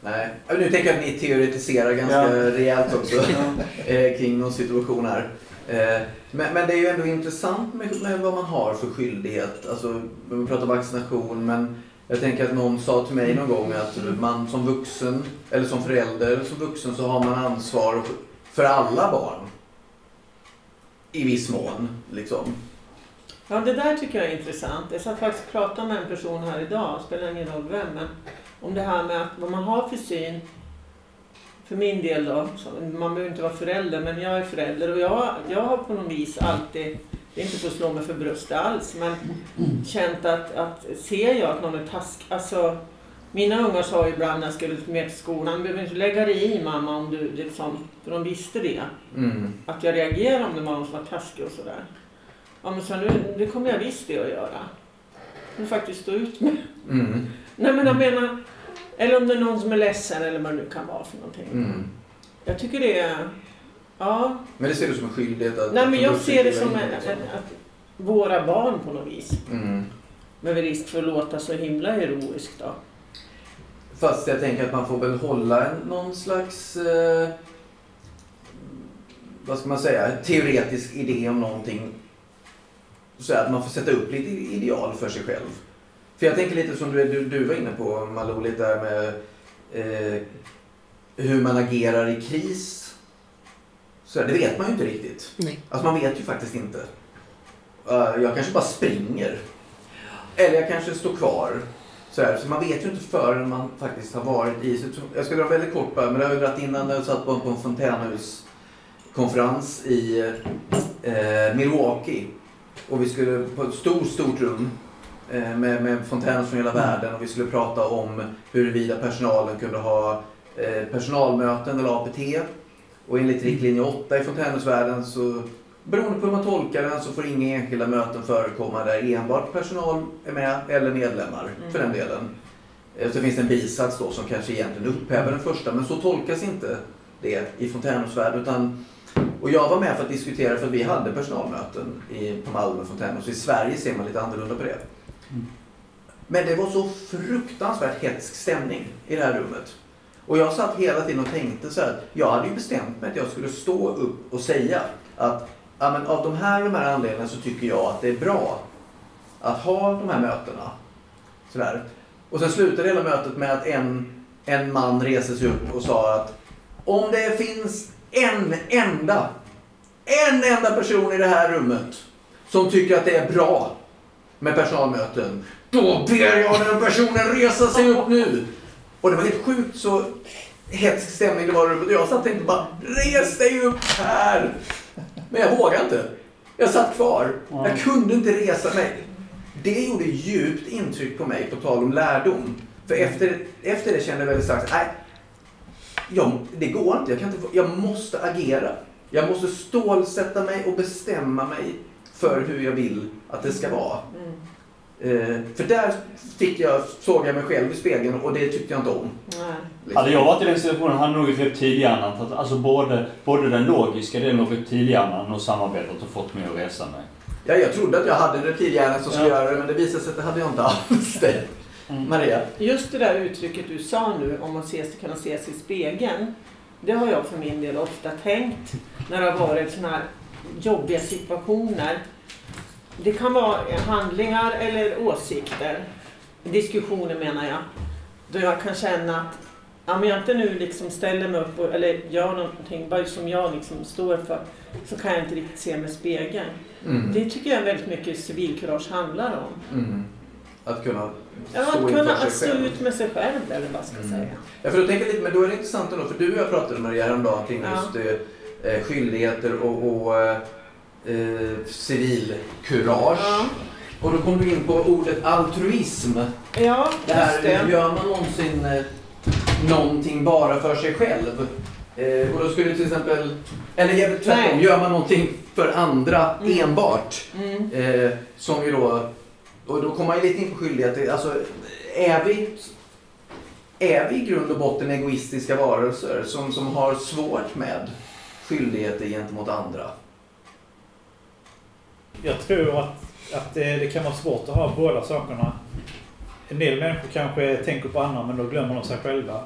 Nej, nu tänker jag att ni teoretiserar ganska Ja. rejält också eh, kring någon situation här. Eh, men, men det är ju ändå intressant med, med vad man har för skyldighet. Alltså, vi pratar vaccination, men jag tänker att någon sa till mig någon gång att man som vuxen, eller som förälder, som vuxen så har man ansvar för alla barn. I viss mån, liksom. Ja, det där tycker jag är intressant. Jag satt faktiskt och pratade med en person här idag, spelar ingen roll vem, men om det här med att vad man har för syn. För min del då, man behöver inte vara förälder, men jag är förälder och jag, jag har på något vis alltid, det är inte för att slå mig för bröstet alls, men känt att, att ser jag att någon är task, alltså mina ungar sa ibland när jag skulle med till skolan, du behöver inte lägga dig i mamma om du liksom, för de visste det Mm. att jag reagerar om det var någon som var taskig och sådär. Ja men så nu, det kommer jag visst det att göra. Men faktiskt stå ut med. Mm. Nej men jag menar, eller om det är någon som är ledsen eller vad det nu kan vara för någonting. Mm. Jag tycker det är, ja. Men det ser du som en skyldighet att... Nej men jag ser det som en, en, att våra barn på något vis. Mm. Med risk för att låta så himla heroisk då. Fast jag tänker att man får väl hålla någon slags, eh, vad ska man säga, teoretisk idé om någonting. Så att man får sätta upp lite ideal för sig själv. För jag tänker lite som du, du, du var inne på Malou, lite där med eh, hur man agerar i kris. Så det vet man ju inte riktigt. nej. Alltså man vet ju faktiskt inte. Uh, jag kanske bara springer. Eller jag kanske står kvar. Så, här, så man vet ju inte förrän man faktiskt har varit i... Jag ska dra väldigt kort bara, men det har jag dragit innan när jag satt på, på en fontänhuskonferens i eh, Milwaukee. Och vi skulle på ett stort, stort rum eh, med, med fontänhus från hela världen och vi skulle prata om huruvida personalen kunde ha eh, personalmöten eller APT. Och enligt riktlinje 8 i fontänhusvärlden så beroende på hur man tolkar den så får inga enskilda möten förekomma där enbart personal är med eller medlemmar för den delen. Eh, Så finns det en bisats då som kanske egentligen upphäver den första men så tolkas inte det i fontänhusvärlden. Utan, och jag var med för att diskutera för att vi hade personalmöten i, på Malmö fontänhus. I Sverige ser man lite annorlunda på det. Men det var så fruktansvärt hetsk stämning i det här rummet. Och jag satt hela tiden och tänkte så här. Jag hade ju bestämt mig att jag skulle stå upp och säga att ja, men av de här, de här anledningarna så tycker jag att det är bra att ha de här mötena. Sådär. Och sen slutade hela mötet med att en, en man reser sig upp och sa att om det finns en enda, en enda person i det här rummet som tycker att det är bra med personalmöten. Då ber jag den personen resa sig upp nu. Och det var helt sjukt så hetsk stämning det var i rummet. Och jag satt och tänkte bara, res dig upp här! Men jag vågade inte. Jag satt kvar. Jag kunde inte resa mig. Det gjorde djupt intryck på mig, på tal om lärdom. För efter, efter det kände jag väldigt starkt, nej, jag, det går inte. Jag, kan inte. få- jag måste agera. Jag måste stålsätta mig och bestämma mig för hur jag vill att det ska vara. Eh, för där fick jag, såg jag mig själv i spegeln och det tyckte jag inte om. Nej. liksom. Hade jag varit i den situationen hade nog reptilhjärnan tagit, alltså både, både den logiska delen av reptilhjärnan och samarbetet och fått mig att resa mig. Ja, jag trodde att jag hade en reptilhjärna som skulle Ja. göra det, men det visade sig att det hade jag inte alls. Det. Mm. Maria? Just det där uttrycket du sa nu om att ses, kunna se sig i spegeln. Det har jag för min del ofta tänkt när det har varit sådana här jobbiga situationer. Det kan vara handlingar eller åsikter, diskussioner menar jag. Då jag kan känna att om jag inte nu liksom ställer mig upp och, eller gör någonting bara som jag liksom står för så kan jag inte riktigt se mig i spegeln. Mm. Det tycker jag väldigt mycket civilkurage handlar om. Mm. Att kunna Ja, stå att kunna sig att stå ut med sig själv eller vad ska jag Mm. säga. Ja, för då tänker jag lite, men då är det intressant ändå, för du och jag pratade Maria häromdagen kring Ja. just eh, skyldigheter och, och eh, eh, civilkurage. Ja, Och då kom du in på ordet altruism. ja Det här, just det. gör man någonsin eh, någonting bara för sig själv? Eh, och då skulle du till exempel, eller tvärtom, Nej. gör man någonting för andra Mm. enbart? Mm. Eh, som ju då, och då kommer man ju lite in på skyldigheter. Alltså, är vi, är vi i grund och botten egoistiska varelser som, som har svårt med skyldigheter gentemot andra? Jag tror att, att det, det kan vara svårt att ha båda sakerna. En del människor kanske tänker på andra men då glömmer de sig själva.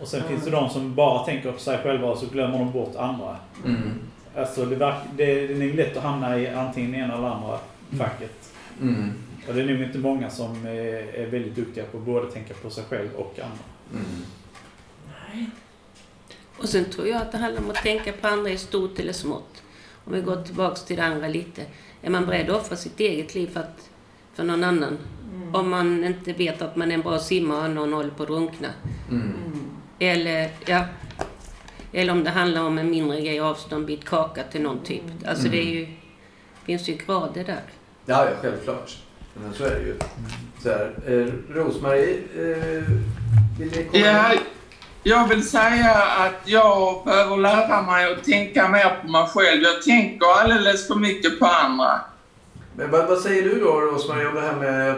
Och sen Mm. finns det de som bara tänker på sig själva och så glömmer de bort andra. Mm. Alltså det, verk, det, det är lätt att hamna i antingen ena eller andra facket. Mm. Och det är nog inte många som är, är väldigt duktiga på att både tänka på sig själv och andra. Mm. Och sen tror jag att det handlar om att tänka på andra i stort eller smått. Om vi går tillbaks till det andra lite. Är man beredd att offra sitt eget liv för, att, för någon annan? Mm. Om man inte vet att man är en bra simmare och någon håller på att drunkna. Mm. Mm. Eller, ja. Eller om det handlar om en mindre grej, avstå en bit kaka till någon typ. Alltså det är ju, finns ju grader där. Ja, ja, självklart. Men så är det ju. Så här, eh, Rosmarie, eh, vill ni komma Ja, in? jag vill säga att jag behöver lära mig att tänka mer på mig själv. Jag tänker alldeles för mycket på andra. Men vad, vad säger du då Rosmarie om det här med eh,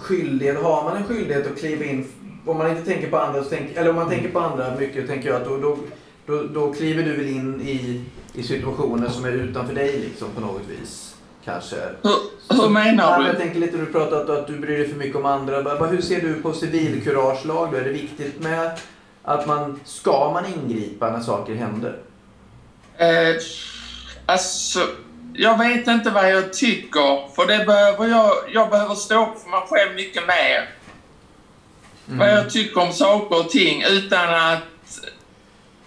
skyldighet? Har man en skyldighet att kliva in? Om man inte tänker på andra, tänk, eller om man tänker på andra mycket, tänker jag att då, då, då, då kliver du väl in i, i situationer som är utanför dig liksom på något vis. Kanske. Hur, menar du? jag tänker lite, du pratat att du bryr dig för mycket om andra. Hur ser du på civilkuragelag? Är det viktigt med att man, ska man ingripa när saker händer? Eh, alltså, jag vet inte vad jag tycker. För det behöver jag, jag behöver stå upp för mig själv mycket mer. Vad jag tycker om saker och ting utan att...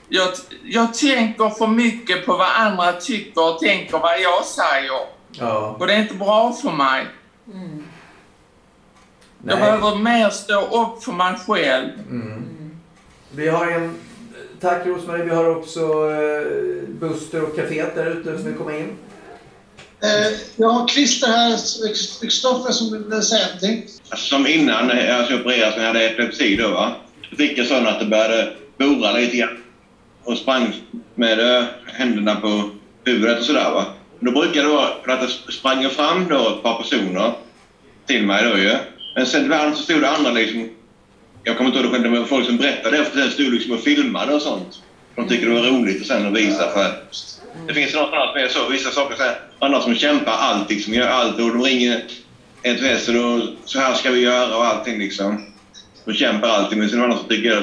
Jag, jag tänker för mycket på vad andra tycker och tänker vad jag säger. Ja. Och det är inte bra för mig. Mm. Jag behöver mer stå upp för mig själv. Mm. Vi har en... Tack Rosmarie. Vi har också eh, Buster och kaféet där ute som vill komma in. Eh, jag har Christer här, Kristoffer som vill säga någonting. Som innan jag skulle opereras när jag hade epilepsi då va. Då fick jag sån att det började bora lite grann. Och sprang med eh, händerna på huvudet och sådär va. Då brukade det vara att det sprang fram då ett par personer till mig då ju. Men sen ibland så stod det andra liksom... Jag kommer inte ihåg det själv, men det folk som berättade det. För sen stod liksom och filmade och sånt. De tycker det var roligt och sen att visa för... Det finns något annat med så, vissa saker så här, andra som kämpar alltid, som gör allt och de ringer ett väst och då, så här ska vi göra och allting liksom. De kämpar alltid, men sen är det andra som tycker,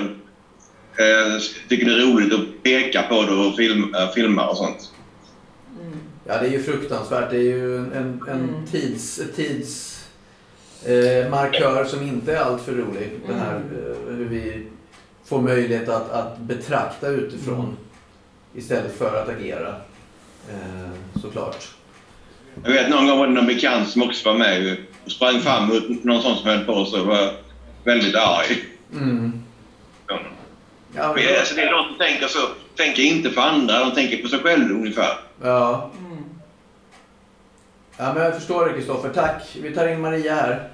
eh, tycker det är roligt att peka på det och film, eh, filma och sånt. Ja, det är ju fruktansvärt. Det är ju en, en, en Mm. tids, tids eh, markör som inte är allt för rolig. Det här eh, hur vi får möjlighet att, att betrakta utifrån istället för att agera. Eh, såklart. Jag vet någon gång var det någon bekant som också var med och sprang fram mot någon sån som höll på så var väldigt arg. Mm. Ja. Ja, Men, alltså, det är de som tänker så. Tänker inte på andra, de tänker på sig själva ungefär. ja. Ja, men jag förstår det Kristoffer. Tack. Vi tar in Maria här.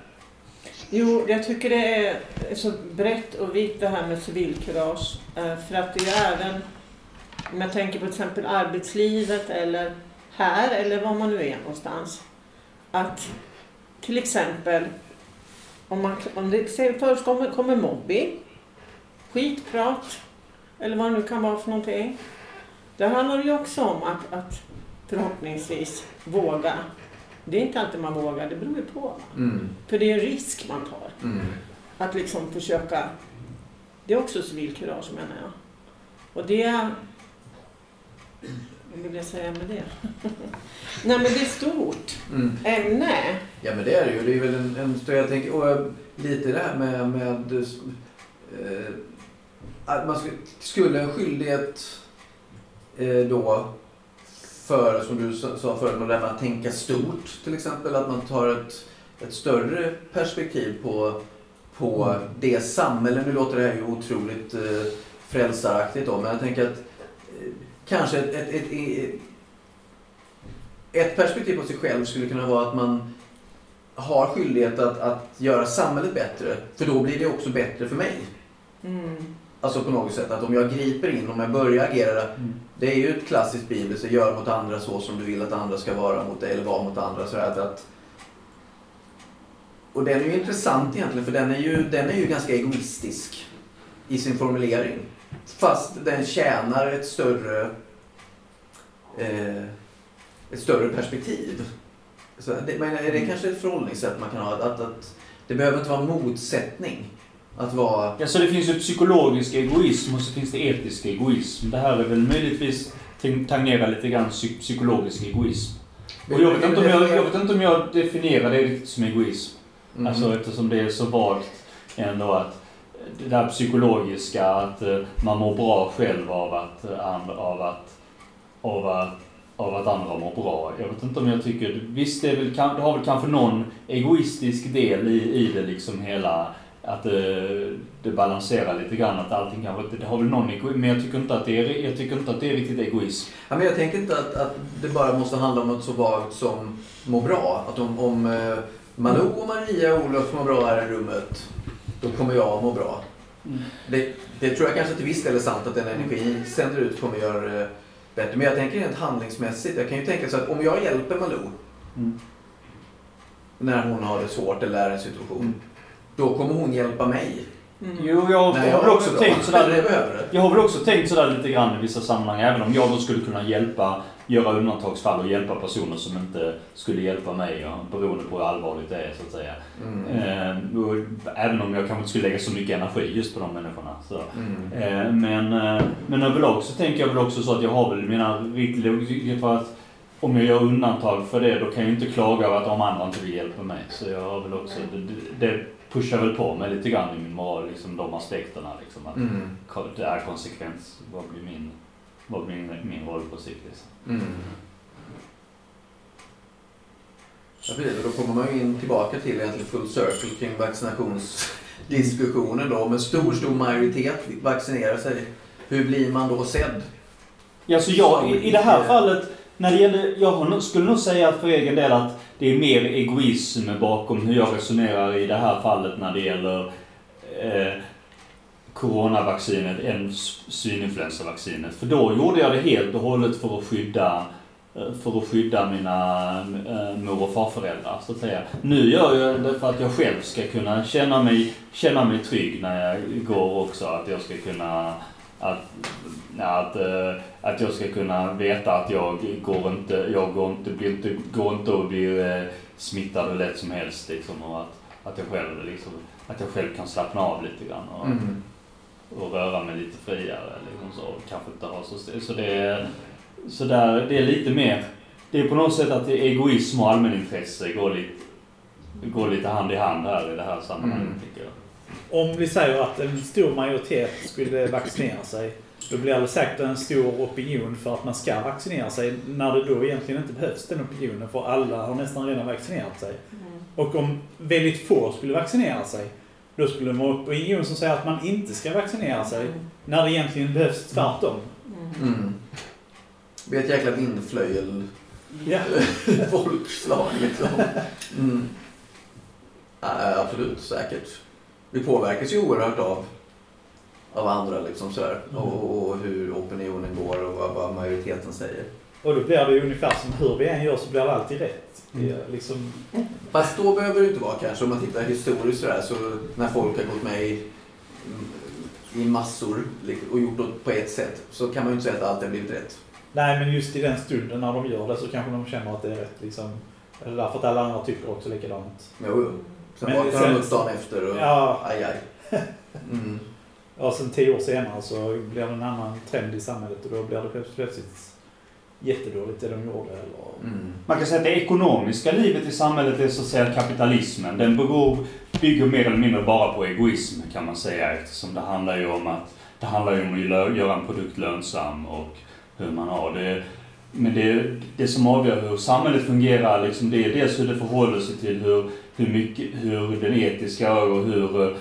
Jo, jag tycker det är så brett och vitt det här med civilkurage. Eh, för att det är även, om jag tänker på till exempel arbetslivet eller här eller var man nu är någonstans. Att till exempel om, man, om det förekommer kommer mobbing, skitprat eller vad det nu kan vara för någonting. Det handlar ju också om att, att förhoppningsvis våga. Det är inte alltid man vågar, det beror ju på. Mm. För det är en risk man tar. Mm. Att liksom försöka... Det är också civilkurage menar jag. Och det... Vad vill jag säga med det? Nej men det är stort Mm. ämne. Ja men det är det ju. Det är väl en, en stor, jag tänker, och eh, lite det här med, med eh, att man skulle, skulle en skyldighet eh, då för, som du sa förut, det här med att tänka stort till exempel, att man tar ett, ett större perspektiv på, på det samhälle, nu låter det här ju otroligt eh, frälsaraktigt då, men jag tänker att eh, kanske ett, ett, ett, ett ett perspektiv på sig själv skulle kunna vara att man har skyldighet att, att göra samhället bättre. För då blir det också bättre för mig. Mm. Alltså på något sätt att om jag griper in, om jag börjar agera. Mm. Det är ju ett klassiskt bibel, gör mot andra så som du vill att andra ska vara mot dig eller vara mot andra. Så att, att, och den är ju intressant egentligen för den är ju, den är ju ganska egoistisk i sin formulering. Fast den tjänar ett större eh, ett större perspektiv. Så det, men är det kanske ett förhållningssätt man kan ha? Att, att, att det behöver inte vara motsättning. Att vara... Ja, så det finns ju psykologisk egoism och så finns det etisk egoism. Det här är väl möjligtvis tangerar lite grann psy- psykologisk egoism. Och jag vet, inte om jag, jag vet inte om jag definierar det riktigt som egoism. Mm. Alltså eftersom det är så vagt ändå att det där psykologiska att eh, man mår bra själv av att, eh, av att, av att, av att andra mår bra. Jag vet inte om jag tycker, visst det, väl, det har väl kanske någon egoistisk del i, i det liksom hela att det, det balanserar lite grann att allting kanske inte, det har väl någon egoism, men jag tycker inte att det är, jag tycker inte att det är riktigt egoism. Ja, men jag tänker inte att, att det bara måste handla om något så vagt som må bra. Att om, om eh, Malou och Maria och Olof mår bra här i rummet, då kommer jag att må bra. Mm. Det, det tror jag kanske till viss del är sant att den energi sänder ut kommer göra det bättre. Men jag tänker rent handlingsmässigt. Jag kan ju tänka så att om jag hjälper Malou Mm. när hon har det svårt eller är i en situation. Mm. Då kommer hon hjälpa mig. Mm. Jo, jag när har väl också tänkt sådär jag. Jag har väl också tänkt sådär lite grann i vissa sammanhang, även om jag då skulle kunna hjälpa, göra undantagsfall och hjälpa personer som inte skulle hjälpa mig, ja, beroende på hur allvarligt det är så att säga. Mm. Eh, och även om jag kanske inte skulle lägga så mycket energi just på de människorna. Så. Mm. Eh, men, eh, men överlag så tänker jag väl också så att jag har väl mina riktlinjer för att om jag gör undantag för det, då kan jag ju inte klaga över att de andra inte vill hjälpa mig. Så jag har väl också, det, det pushar väl på mig lite grann i min moral, liksom de aspekterna. Liksom, att Mm. det är konsekvens. Vad blir min, vad blir min, min roll på sikt? Liksom. Mm. Ja, precis. Då kommer man ju in tillbaka till egentligen full circle kring vaccinationsdiskussionen då. Om en stor, stor majoritet vaccinerar sig, hur blir man då sedd? Ja, så jag, i, i det här fallet, när det gäller, jag skulle nog säga för egen del att det är mer egoism bakom hur jag resonerar i det här fallet när det gäller eh, coronavaccinet än svininfluensavaccinet. För då gjorde jag det helt och hållet för att skydda eh, för att skydda mina eh, mor och farföräldrar, så att säga. Nu gör jag det för att jag själv ska kunna känna mig, känna mig trygg när jag går också. Att jag ska kunna att, att, eh, att jag ska kunna veta att jag går inte, jag går inte, blir inte, går inte och blir eh, smittad hur lätt som helst liksom, och att, att jag själv liksom, att jag själv kan slappna av lite grann och, Mm. och röra mig lite friare liksom så, och kanske inte ha så, så det så där, det är lite mer, det är på något sätt att egoism och allmänintresse går lite, går lite hand i hand här i det här sammanhanget Mm. tycker jag. Om vi säger att en stor majoritet skulle vaccinera sig. Då blir det säkert en stor opinion för att man ska vaccinera sig. När det då egentligen inte behövs den opinionen för alla har nästan redan vaccinerat sig. Och om väldigt få skulle vaccinera sig. Då skulle det vara opinion som säger att man inte ska vaccinera sig. När det egentligen behövs tvärtom. Mm. Det blir ett jäkla vindflöjel Ja. folkslag liksom. Mm. Ja, absolut, säkert. Vi påverkas ju oerhört av, av andra liksom sådär. Mm. Och, och hur opinionen går och vad, vad majoriteten säger. Och då blir det ju ungefär som hur vi än gör så blir det alltid rätt. Det Mm. liksom, Fast då behöver det inte vara kanske. Om man tittar historiskt sådär så när folk har gått med i, i massor och gjort det på ett sätt så kan man ju inte säga att allt har blivit rätt. nej men just i den stunden när de gör det så kanske de känner att det är rätt. Liksom. Eller därför att alla andra tycker också likadant. Jo, jo. Sen Men vaknar de upp dagen efter och Ja, aj, aj. Mm. och sen tio år senare så blir det en annan trend i samhället och då blir det plötsligt- jättedåligt det de gjorde. Eller... Mm. Man kan säga att det ekonomiska livet i samhället är så att säga kapitalismen. Den beror, bygger mer eller mindre bara på egoism kan man säga eftersom det handlar ju om att det handlar ju om att göra en produkt lönsam och hur man har det. Men det, det som avgör hur samhället fungerar, liksom, det är dels hur det förhåller sig till hur, hur, mycket, hur den etiska och hur,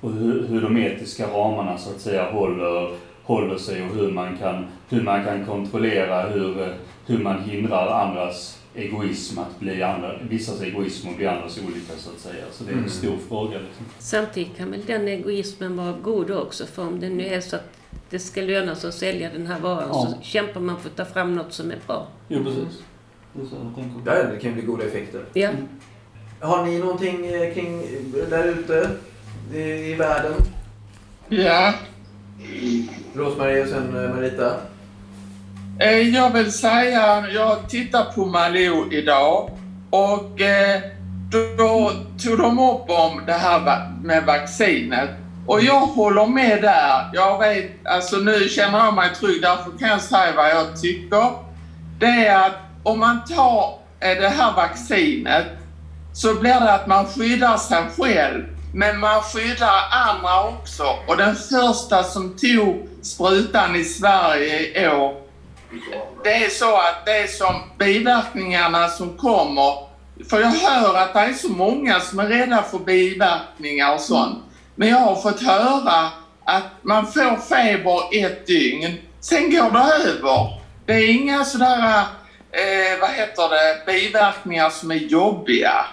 och hur, hur de etiska ramarna så att säga håller, håller sig och hur man kan, hur man kan kontrollera hur, hur man hindrar andras egoism att bli andra, vissas egoism och bli andras olika så att säga. Så det är en Mm. stor fråga. Liksom. Samtidigt kan väl den egoismen vara god också. För om det nu är så att det ska löna sig att sälja den här varan Ja. så kämpar man för att ta fram något som är bra. Jo, precis. Det är så jag tänker. Där det kan bli goda effekter. Ja. Har ni någonting eh, kring där ute i, i världen? Ja, Rosmarie och sen eh, Marita. eh, jag vill säga, jag tittar på Malou idag och eh, då tog de upp om det här med vaccinet. Och jag håller med där. Jag vet, alltså nu känner jag mig trygg, därför kan jag säga vad jag tycker. Det är att om man tar eh, det här vaccinet så blir det att man skyddar sig själv, men man skyddar andra också. Och den första som tog sprutan i Sverige i år, det är så att det är som biverkningarna som kommer. För jag hör att det är så många som är rädda för biverkningar och sånt. Men jag har fått höra att man får feber ett dygn, sen går det över. Det är inga sådana eh, vad heter det, biverkningar som är jobbiga.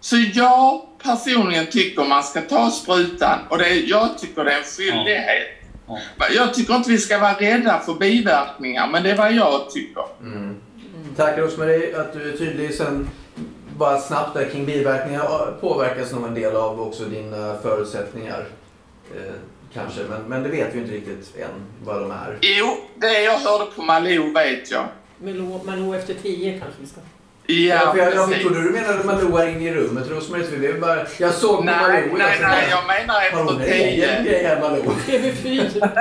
Så jag personligen tycker man ska ta sprutan och det, jag tycker det är en skyldighet. Ja. Jag tycker inte vi ska vara rädda för biverkningar, men det är vad jag tycker. Mm. Tack Rosmarie att du är tydlig. Sen bara snabbt där kring biverkningar påverkas nog en del av också dina förutsättningar. Eh, kanske, men, men det vet vi inte riktigt än vad de är. Jo, det jag hörde på Malou vet jag. Malou efter tio kanske vi ska... Ja, för jag, jag trodde du menade Malou här inne i rummet Rosmarie. bara, jag såg på Nej, Malou. nej, bara, jag menar Har hon efter en egen tio. grej här Malou? TV4.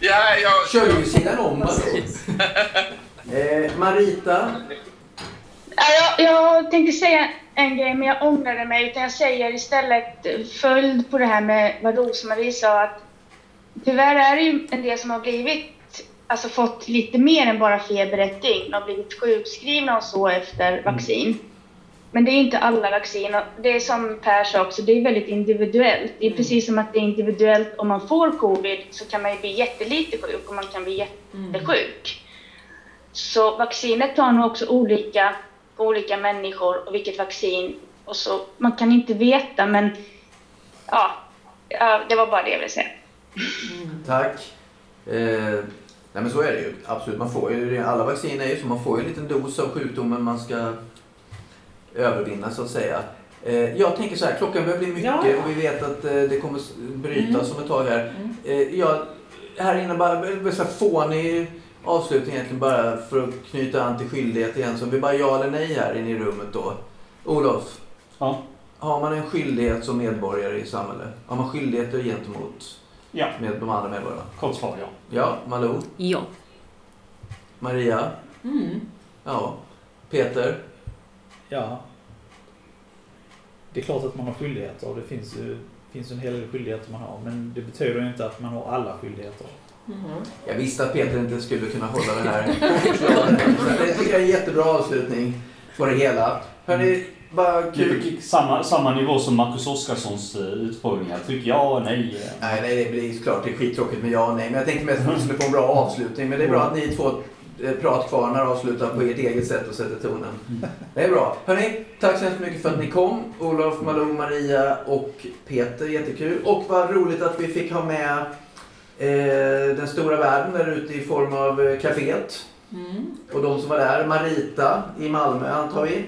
Ja, jag... Kör ju sidan om Malou. Eh, Marita. Ja, Jag, jag tänkte säga en grej, men jag ångrade mig. Utan jag säger istället följd på det här med vad Rosmarie sa. Att tyvärr är det ju en del som har blivit, alltså fått lite mer än bara feber ett dygn och blivit sjukskrivna och så efter vaccin. Men det är inte alla vaccin. Det är som Per sa också, det är väldigt individuellt. Det är precis som att det är individuellt om man får covid så kan man ju bli jättelite sjuk och man kan bli jättesjuk. Så vaccinet tar nog också olika på olika människor och vilket vaccin. Och så, man kan inte veta men ja, det var bara det jag ville säga. Tack. Eh, nej men så är det ju. Absolut. Man får ju, alla vaccin är ju så. Man får ju en liten dos av sjukdomen man ska övervinna så att säga. Eh, jag tänker så här, klockan börjar bli mycket Ja, och vi vet att eh, det kommer brytas om ett tag här. Eh, jag, här inne bara, så här fånig avslutning egentligen bara för att knyta an till skyldighet igen. Så vi bara ja eller nej här inne i rummet då. Olof, Ja. har man en skyldighet som medborgare i samhället? Har man skyldigheter gentemot Ja. med de andra medborgarna? Kort svar ja. Ja, Malou? Ja. Maria? Mm. Ja. Peter? Ja. Det är klart att man har skyldigheter och det finns ju, finns en hel del skyldigheter man har. Men det betyder ju inte att man har alla skyldigheter. Mhm. Jag visste att Peter inte skulle kunna hålla det här Det tycker jag är en jättebra avslutning på det hela. Hörni, bara kul. Lite samma, samma nivå som Marcus Oskarssons eh, utfrågningar. Tryck ja och nej. Nej, nej, det blir såklart det är skittråkigt med ja och nej. Men jag tänkte mest att vi skulle få en bra avslutning. Men det är bra att ni två eh, pratkvarnar avslutar på ert eget sätt och sätter tonen. Det är bra. Hörni, tack så hemskt mycket för att ni kom. Olof, Malou, Maria och Peter. Jättekul. Och vad roligt att vi fick ha med eh, den stora världen där ute i form av eh, kaféet. Mm. Och de som var där. Marita i Malmö antar vi.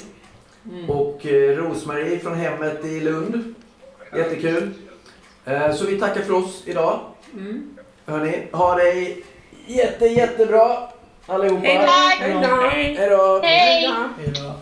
Mm. Och eh, Rosmarie från hemmet i Lund. Jättekul. Eh, så vi tackar för oss idag. Mm. Hörni, ha det jätte, jättebra allihopa. Hej då! Hej då.